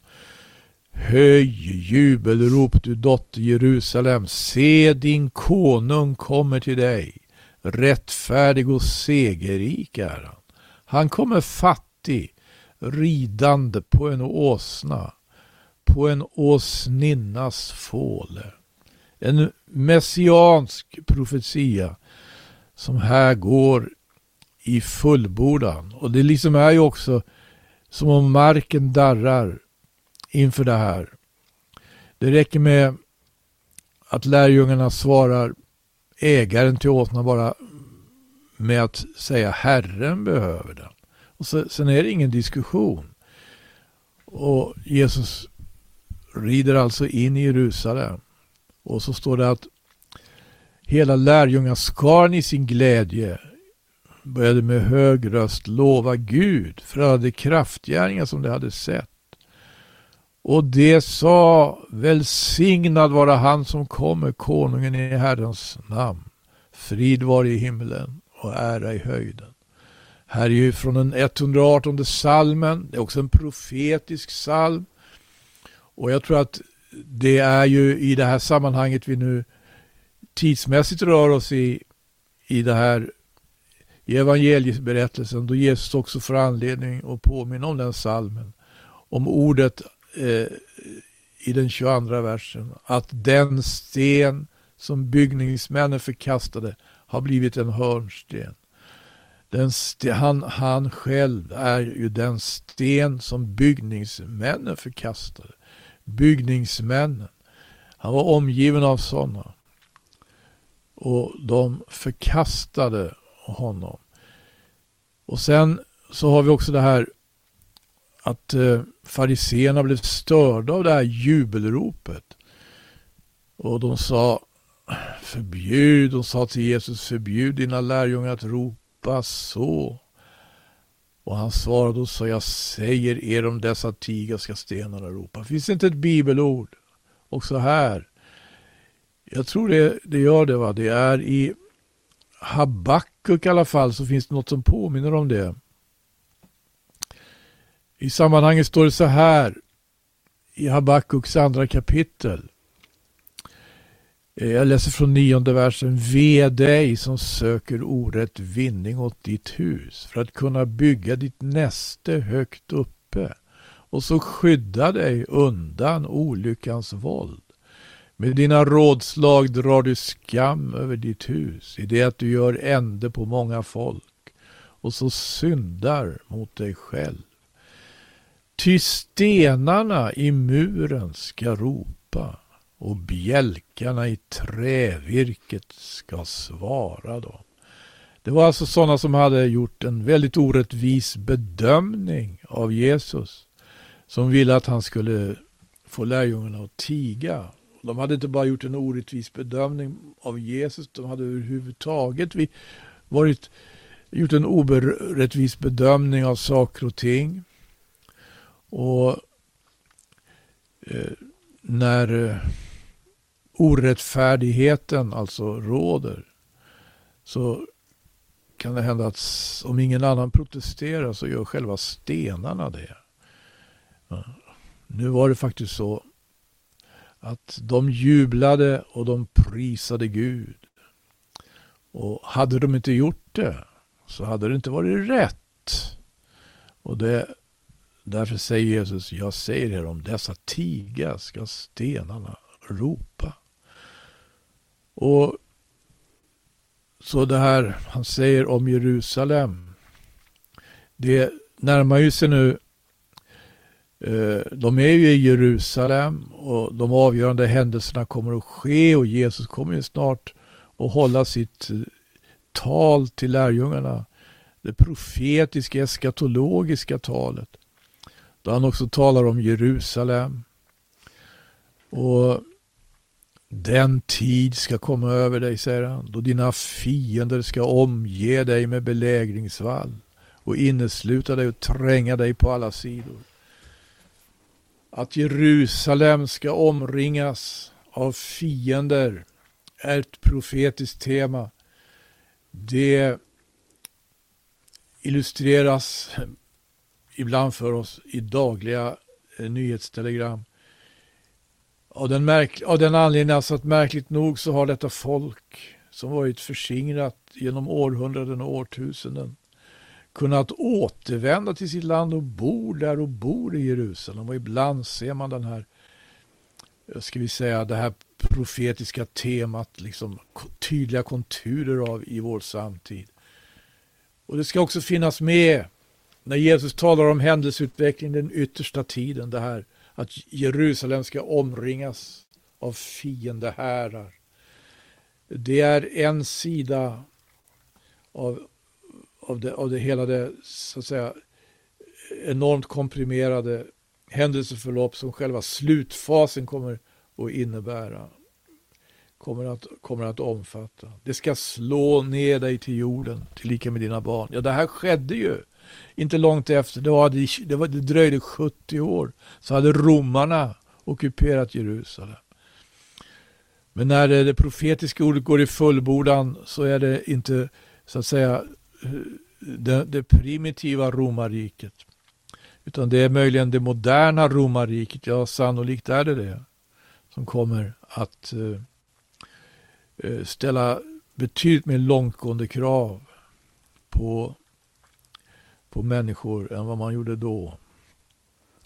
Höj jubelrop, du dotter Jerusalem. Se, din konung kommer till dig. Rättfärdig och segerrik är han. Han kommer fattig, ridande på en åsna, på en åsninnas fåle. En messiansk profetia som här går i fullbordan. Och det liksom är ju också som om marken darrar inför det här. Det räcker med att lärjungarna svarar ägaren till åsnan bara med att säga Herren behöver den. Och så, sen är det ingen diskussion. Och Jesus rider alltså in i Jerusalem. Och så står det att hela lärjungaskaran i sin glädje började med hög röst lova Gud för alla de kraftgärningar som de hade sett. Och det sa välsignad vara han som kommer, konungen i Herrens namn. Frid var i himlen och ära i höjden. Här är ju från den 118 salmen. Det är också en profetisk psalm. Och jag tror att det är ju i det här sammanhanget vi nu tidsmässigt rör oss i, i det här i evangelieberättelsen då Jesus också får anledning att påminna om den salmen. Om ordet eh, i den 22 versen. Att den sten som byggningsmännen förkastade har blivit en hörnsten. Den han, han själv är ju den sten som byggningsmännen förkastade. Byggningsmännen. Han var omgiven av sådana. Och de förkastade honom. Och sen så har vi också det här att eh, fariseerna blev störda av det här jubelropet. Och de sa förbjud, de sa till Jesus förbjud dina lärjungar att ropa så. Och han svarade och sa jag säger er om dessa tiga ska stenarna ropa. Finns det inte ett bibelord också här? Jag tror det, det gör det va. Det är i Habakuk i alla fall så finns det något som påminner om det. I sammanhanget står det så här i Habakuks andra kapitel. Eh, jag läser från nionde versen. Ve dig som söker orätt vinning åt ditt hus för att kunna bygga ditt näste högt uppe och så skydda dig undan olyckans våld. Med dina rådslag drar du skam över ditt hus i det att du gör ände på många folk och så syndar mot dig själv. Ty stenarna i muren ska ropa och bjälkarna i trävirket ska svara dem. Det var alltså sådana som hade gjort en väldigt orättvis bedömning av Jesus. Som ville att han skulle få lärjungarna att tiga. De hade inte bara gjort en orättvis bedömning av Jesus, de hade överhuvudtaget varit, gjort en orättvis bedömning av saker och ting. Och eh, när eh, orättfärdigheten alltså råder så kan det hända att om ingen annan protesterar så gör själva stenarna det. Nu var det faktiskt så att de jublade och de prisade Gud. Och hade de inte gjort det så hade det inte varit rätt. Och det, därför säger Jesus, jag säger er om dessa tiga ska stenarna ropa. Och så det här han säger om Jerusalem. Det närmar ju sig nu. Eh, de är ju i Jerusalem och de avgörande händelserna kommer att ske och Jesus kommer ju snart att hålla sitt eh, tal till lärjungarna. Det profetiska, eskatologiska talet. Då han också talar om Jerusalem. Och den tid ska komma över dig, säger han, då dina fiender ska omge dig med belägringsvall och innesluta dig och tränga dig på alla sidor. Att Jerusalem ska omringas av fiender är ett profetiskt tema. Det illustreras ibland för oss i dagliga eh, nyhetstelegram. Av den, märk av den anledningen alltså att märkligt nog så har detta folk som varit förskingrat genom århundraden och årtusenden kunnat återvända till sitt land och bor där och bor i Jerusalem. Och ibland ser man den här, eh, ska vi säga, det här profetiska temat, liksom tydliga konturer av i vår samtid. Och det ska också finnas med när Jesus talar om händelseutvecklingen den yttersta tiden, det här att Jerusalem ska omringas av fiendehärar. Det är en sida av, av, det, av det hela det så att säga enormt komprimerade händelseförlopp som själva slutfasen kommer att innebära. Kommer att, kommer att omfatta. Det ska slå ner dig till jorden, tillika med dina barn. Ja, det här skedde ju inte långt efter, det, var, det, var, det dröjde 70 år, så hade romarna ockuperat Jerusalem. Men när det, det profetiska ordet går i fullbordan så är det inte så att säga det, det primitiva romarriket. Utan det är möjligen det moderna romarriket, ja sannolikt är det det, som kommer att eh, ställa betydligt mer långtgående krav på på människor än vad man gjorde då.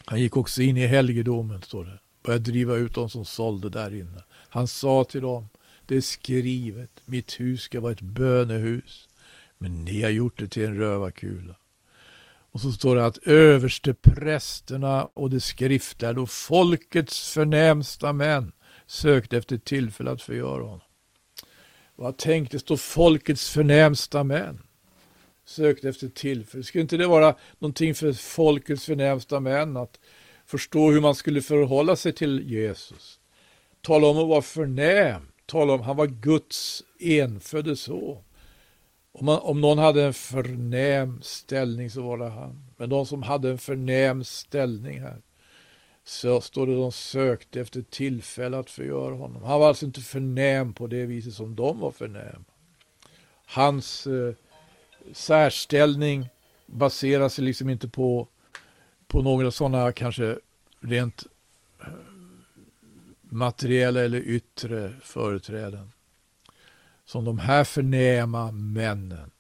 Han gick också in i helgedomen, står det. Började driva ut dem som sålde där inne. Han sa till dem, det är skrivet, mitt hus ska vara ett bönehus. Men ni har gjort det till en rövarkula. Och så står det att överste prästerna och de skriftlärda och folkets förnämsta män sökte efter tillfälle att förgöra honom. Vad tänktes då folkets förnämsta män? Sökte efter tillfälle. Skulle inte det vara någonting för folkets förnämsta män att förstå hur man skulle förhålla sig till Jesus? Tala om att vara förnäm. Tala om att han var Guds enfödde son. Om, man, om någon hade en förnäm ställning så var det han. Men de som hade en förnäm ställning här så står det de sökte efter tillfälle att förgöra honom. Han var alltså inte förnäm på det viset som de var förnäm. Hans eh, särställning baserar sig liksom inte på, på några sådana kanske rent eh, materiella eller yttre företräden. Som de här förnäma männen.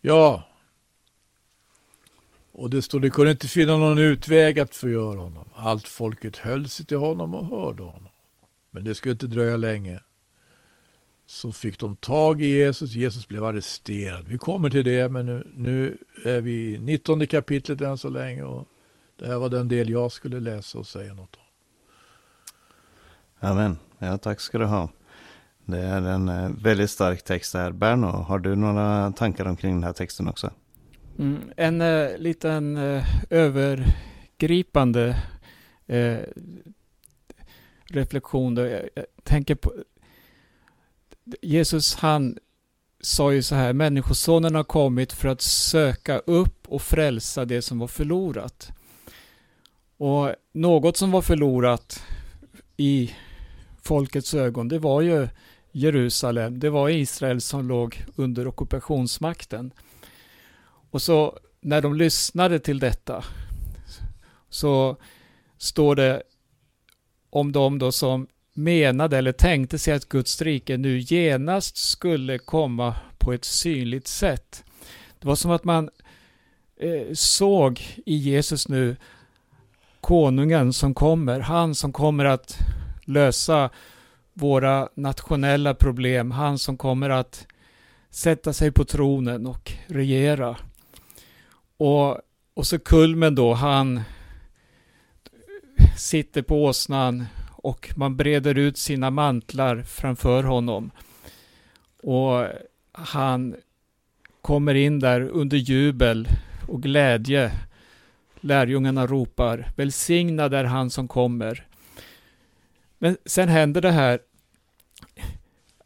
Ja, och det stod, det kunde inte finna någon utväg att förgöra honom. Allt folket höll sig till honom och hörde honom. Men det skulle inte dröja länge. Så fick de tag i Jesus, Jesus blev arresterad. Vi kommer till det, men nu, nu är vi i 19 kapitlet än så länge. Och det här var den del jag skulle läsa och säga något om. Amen. Ja, tack ska du ha. Det är en eh, väldigt stark text här. Berno, har du några tankar omkring den här texten också? Mm, en uh, liten uh, övergripande uh, reflektion. Då. Jag, jag tänker på Jesus han sa ju så här, Människosonen har kommit för att söka upp och frälsa det som var förlorat. Och något som var förlorat i folkets ögon, det var ju Jerusalem, det var Israel som låg under ockupationsmakten. Och så när de lyssnade till detta så står det om dem då som menade eller tänkte sig att Guds rike nu genast skulle komma på ett synligt sätt. Det var som att man eh, såg i Jesus nu konungen som kommer, han som kommer att lösa våra nationella problem, han som kommer att sätta sig på tronen och regera. Och, och så kulmen då, han sitter på åsnan och man breder ut sina mantlar framför honom. Och han kommer in där under jubel och glädje. Lärjungarna ropar välsignad är han som kommer. Men sen händer det här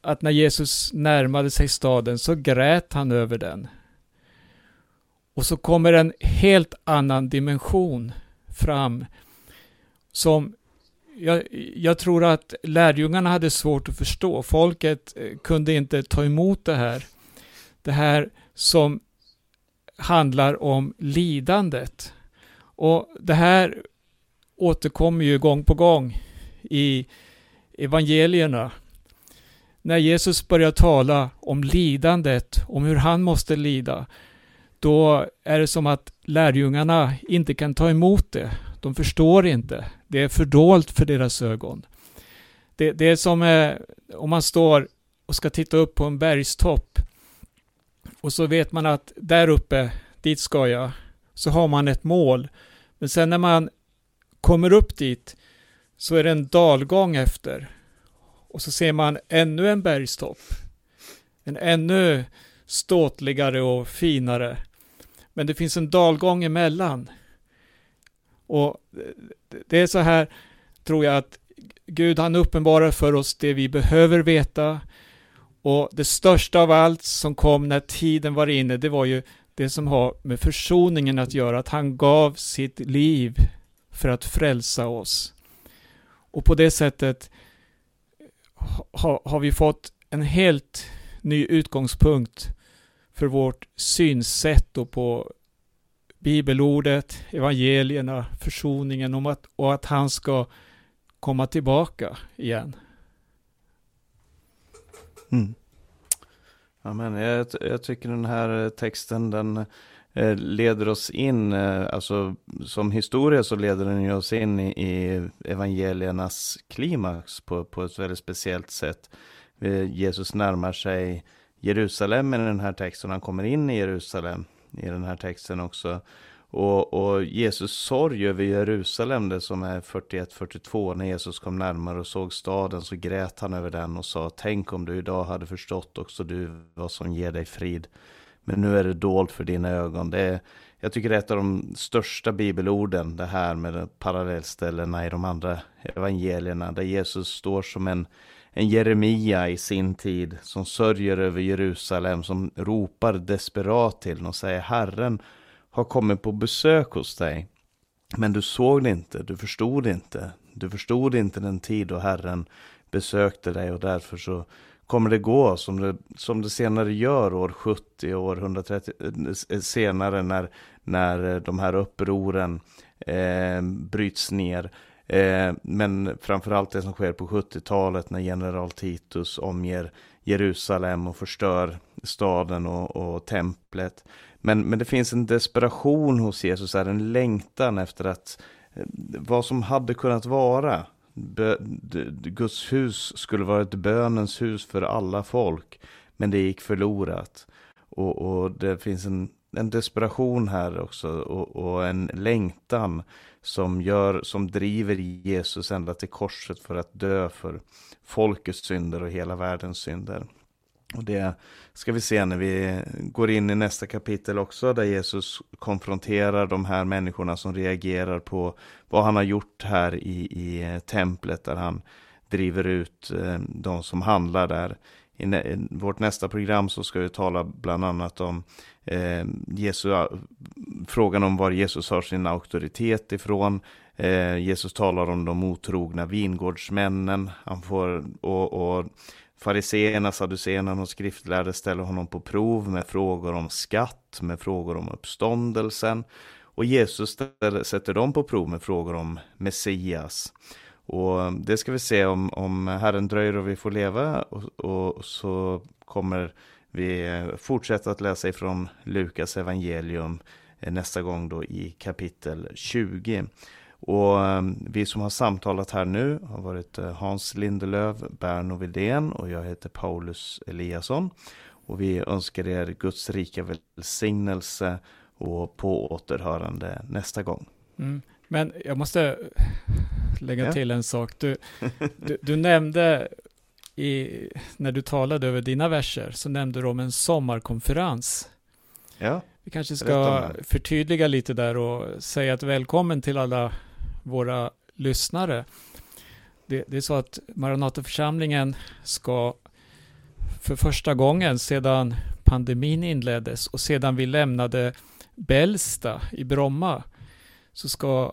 att när Jesus närmade sig staden så grät han över den. Och så kommer en helt annan dimension fram som jag, jag, tror att lärjungarna hade svårt att förstå. Folket eh, kunde inte ta emot det här. Det här som handlar om lidandet. Och det här återkommer ju gång på gång i evangelierna. När Jesus börjar tala om lidandet, om hur han måste lida, då är det som att lärjungarna inte kan ta emot det. De förstår inte. Det är fördolt för deras ögon. Det, det är som eh, om man står och ska titta upp på en bergstopp och så vet man att där uppe, dit ska jag. Så har man ett mål. Men sen när man kommer upp dit så är det en dalgång efter. Och så ser man ännu en bergstopp. En ännu ståtligare och finare. Men det finns en dalgång emellan. Och det är så här, tror jag, att Gud han uppenbarar för oss det vi behöver veta. Och det största av allt som kom när tiden var inne, det var ju det som har med försoningen att göra, att han gav sitt liv för att frälsa oss. Och på det sättet har, har vi fått en helt ny utgångspunkt för vårt synsätt och på bibelordet, evangelierna, försoningen om att, och att han ska komma tillbaka igen. Mm. Amen. Jag, jag tycker den här eh, texten den eh, leder oss in, eh, alltså som historia så leder den oss in i, i evangeliernas klimax på, på ett väldigt speciellt sätt. Eh, Jesus närmar sig Jerusalem i den här texten, han kommer in i Jerusalem i den här texten också. Och, och Jesus sorg över Jerusalem, det som är 41-42, när Jesus kom närmare och såg staden så grät han över den och sa Tänk om du idag hade förstått också du vad som ger dig frid. Men nu är det dolt för dina ögon. Det är, jag tycker det är ett av de största bibelorden, det här med parallellställena i de andra evangelierna, där Jesus står som en en Jeremia i sin tid som sörjer över Jerusalem, som ropar desperat till den och säger Herren har kommit på besök hos dig. Men du såg det inte, du förstod det inte. Du förstod inte den tid då Herren besökte dig och därför så kommer det gå som det, som det senare gör år 70 och år 130 eh, senare när, när de här upproren eh, bryts ner. Eh, men framförallt det som sker på 70-talet när general Titus omger Jerusalem och förstör staden och, och templet. Men, men det finns en desperation hos Jesus, här, en längtan efter att eh, vad som hade kunnat vara. Bö, Guds hus skulle vara ett bönens hus för alla folk, men det gick förlorat. Och, och det finns en, en desperation här också och, och, en längtan som, gör, som driver Jesus ända till korset för att dö för folkets synder och hela världens synder. Och det ska vi se när vi går in i nästa kapitel också, där Jesus konfronterar de här människorna som reagerar på vad han har gjort här i, i templet, där han driver ut eh, de som handlar där. I, vårt nästa program så ska vi tala bland annat om eh, Jesu, frågan om var Jesus har sin auktoritet ifrån. Eh, Jesus talar om de otrogna vingårdsmännen. Han får, och, och Fariseerna, saduceerna och skriftlärde ställer honom på prov med frågor om skatt, med frågor om uppståndelsen. Och Jesus ställer, sätter dem på prov med frågor om Messias. Och det ska vi se om, om Herren dröjer och vi får leva. Och, och så kommer vi fortsätta att läsa ifrån Lukas evangelium eh, nästa gång då i kapitel 20. Och ehm, vi som har samtalat här nu har varit eh, Hans Lindelöf, Berno Widén och jag heter Paulus Eliasson. Och vi önskar er Guds rika välsignelse och på återhörande nästa gång. Mm. Men jag måste lägga ja. till en sak. Du, <laughs> du, du nämnde i, när du talade över dina verser så nämnde du om en sommarkonferens. Ja. Vi kanske ska förtydliga lite där och säga att välkommen till alla våra lyssnare. Det, det är så att Maranataförsamlingen ska för första gången sedan pandemin inleddes och sedan vi lämnade Bällsta i Bromma så ska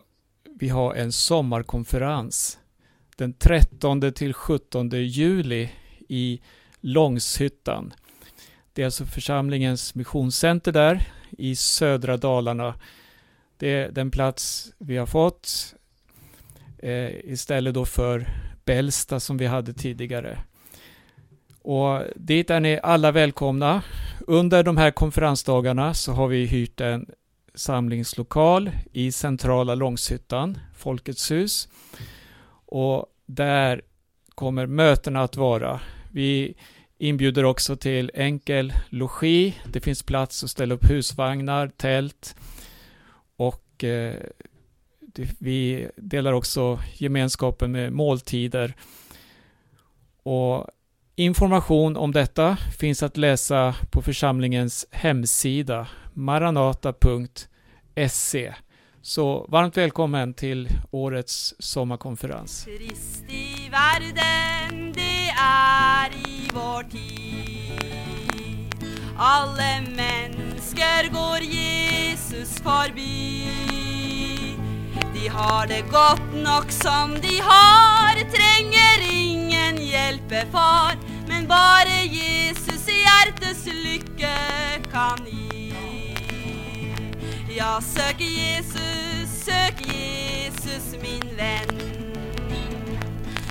vi ha en sommarkonferens den 13 till 17 juli i Långshyttan. Det är alltså församlingens missionscenter där i södra Dalarna. Det är den plats vi har fått eh, istället då för Bällsta som vi hade tidigare. Och dit är ni alla välkomna. Under de här konferensdagarna så har vi hyrt en samlingslokal i centrala Långshyttan, Folkets hus. Och där kommer mötena att vara. Vi inbjuder också till enkel logi. Det finns plats att ställa upp husvagnar, tält och eh, vi delar också gemenskapen med måltider. Och information om detta finns att läsa på församlingens hemsida maranata.se. Så varmt välkommen till årets sommarkonferens. Kristi världen det är i vår tid Alla människor går Jesus förbi de har det gott nog som de har Tränger ingen hjälpe far Men bara Jesus i hjärtes lycka kan ge Ja, sök Jesus, sök Jesus min vän.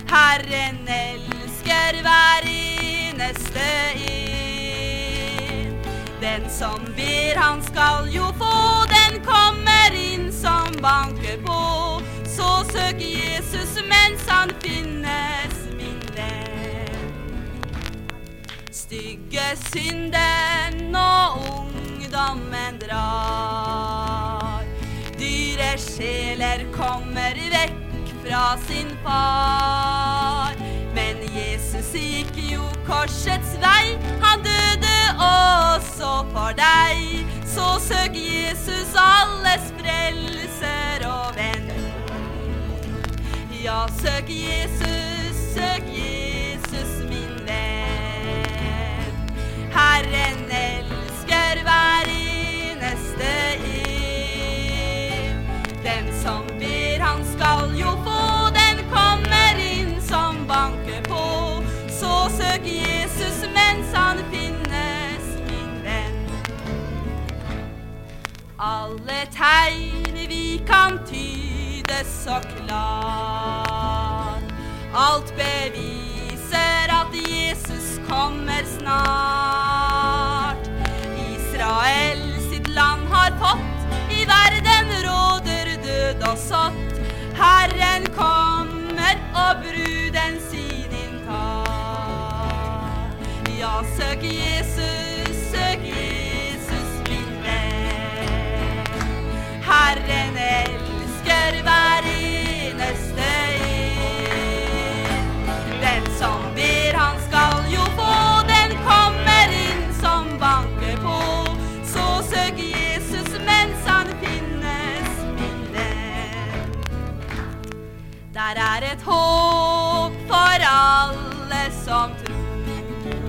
Herren älskar var eneste en Den som ber han skall ju få. Den kommer in som banker på. Så sök Jesus mens han finnes min vän. Stygge synden och dommen drar. Dyre själer kommer väck fra sin far. Men Jesus gick ju korsets väg Han döde också för dig Så sög Jesus alles frälser och vän Ja, sök Jesus, Alle tegn vi kan tyde så klart. Allt beviser att Jesus kommer snart. Israel sitt land har fått, i världen råder död och sått. Där är ett hopp för alla som tror.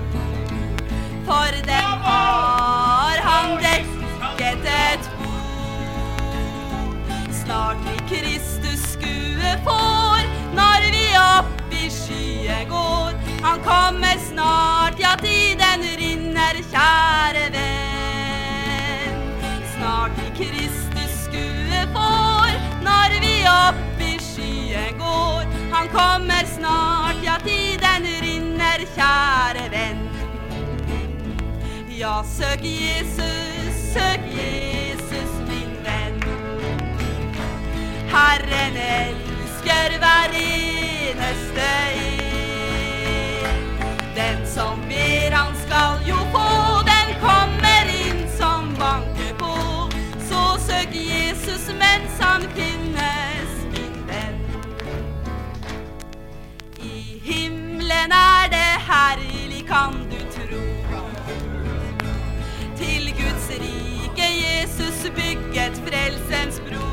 För dem har han däcket ett bord. Snart vi Kristus skue får, när vi upp i skyen går. Han kommer snart, ja tiden rinner, käre vän. Snart vi Kristus skue får, när vi upp går. Kommer snart, ja tiden rinner, käre vän. Ja, sök Jesus, sök Jesus min vän. Herren älskar varenaste en. Den som ber han skall jo få, kan du tro till Guds rike Jesus bygget frälsens bro.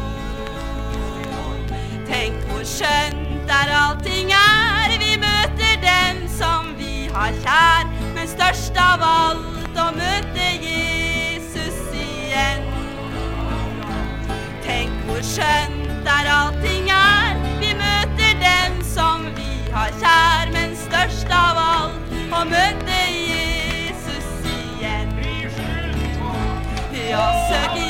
Tänk på skönt där allting är, vi möter den som vi har kär. Men störst av allt att möta Jesus igen. Tänk på skönt där allting är, vi möter den som vi har kär. Men störst av allt att möta Jesus igen. Jag söker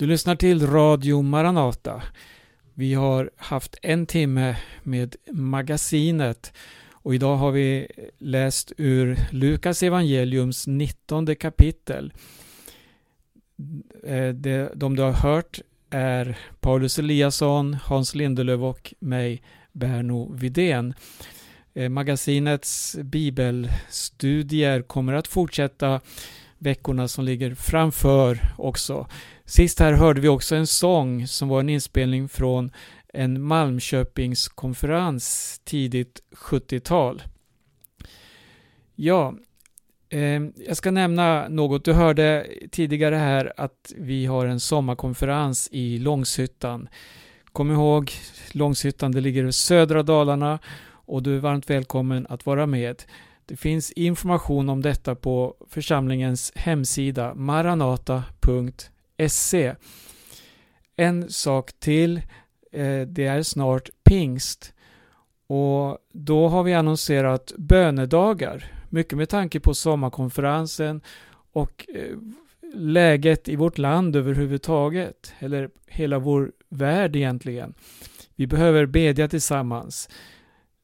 Du lyssnar till Radio Maranata. Vi har haft en timme med magasinet och idag har vi läst ur Lukas evangeliums 19 kapitel. Eh, det- De du har hört är Paulus Eliasson, Hans Lindelöf och mig, Berno Vidén. Eh, magasinets bibelstudier kommer att fortsätta veckorna som ligger framför också. Sist här hörde vi också en sång som var en inspelning från en Malmköpingskonferens tidigt 70-tal. Ja, eh, jag ska nämna något. Du hörde tidigare här att vi har en sommarkonferens i Långshyttan. Kom ihåg, Långshyttan det ligger i södra Dalarna och du är varmt välkommen att vara med. Det finns information om detta på församlingens hemsida maranata.se. En sak till, eh, det är snart pingst och då har vi annonserat bönedagar, mycket med tanke på sommarkonferensen och eh, läget i vårt land överhuvudtaget, eller hela vår värld egentligen. Vi behöver bedja tillsammans.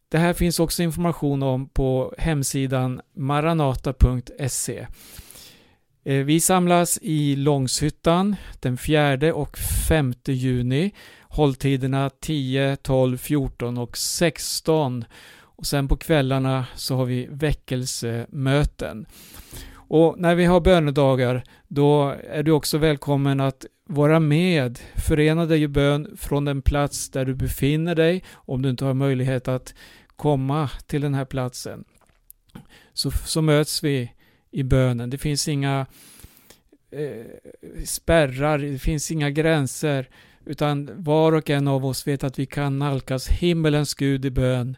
Det här finns också information om på hemsidan maranata.se. Eh, vi samlas i Långshyttan den 4 och 5 juni. Hålltiderna 10, 12, 14 och 16. Och sen på kvällarna så har vi väckelsemöten. Och när vi har bönedagar då är du också välkommen att vara med, förena dig i bön från den plats där du befinner dig om du inte har möjlighet att komma till den här platsen. Så, så möts vi i bönen. Det finns inga eh, spärrar, det finns inga gränser utan var och en av oss vet att vi kan nalkas himmelens Gud i bön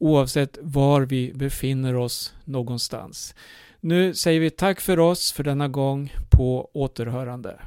oavsett var vi befinner oss någonstans. Nu säger vi tack för oss för denna gång på återhörande.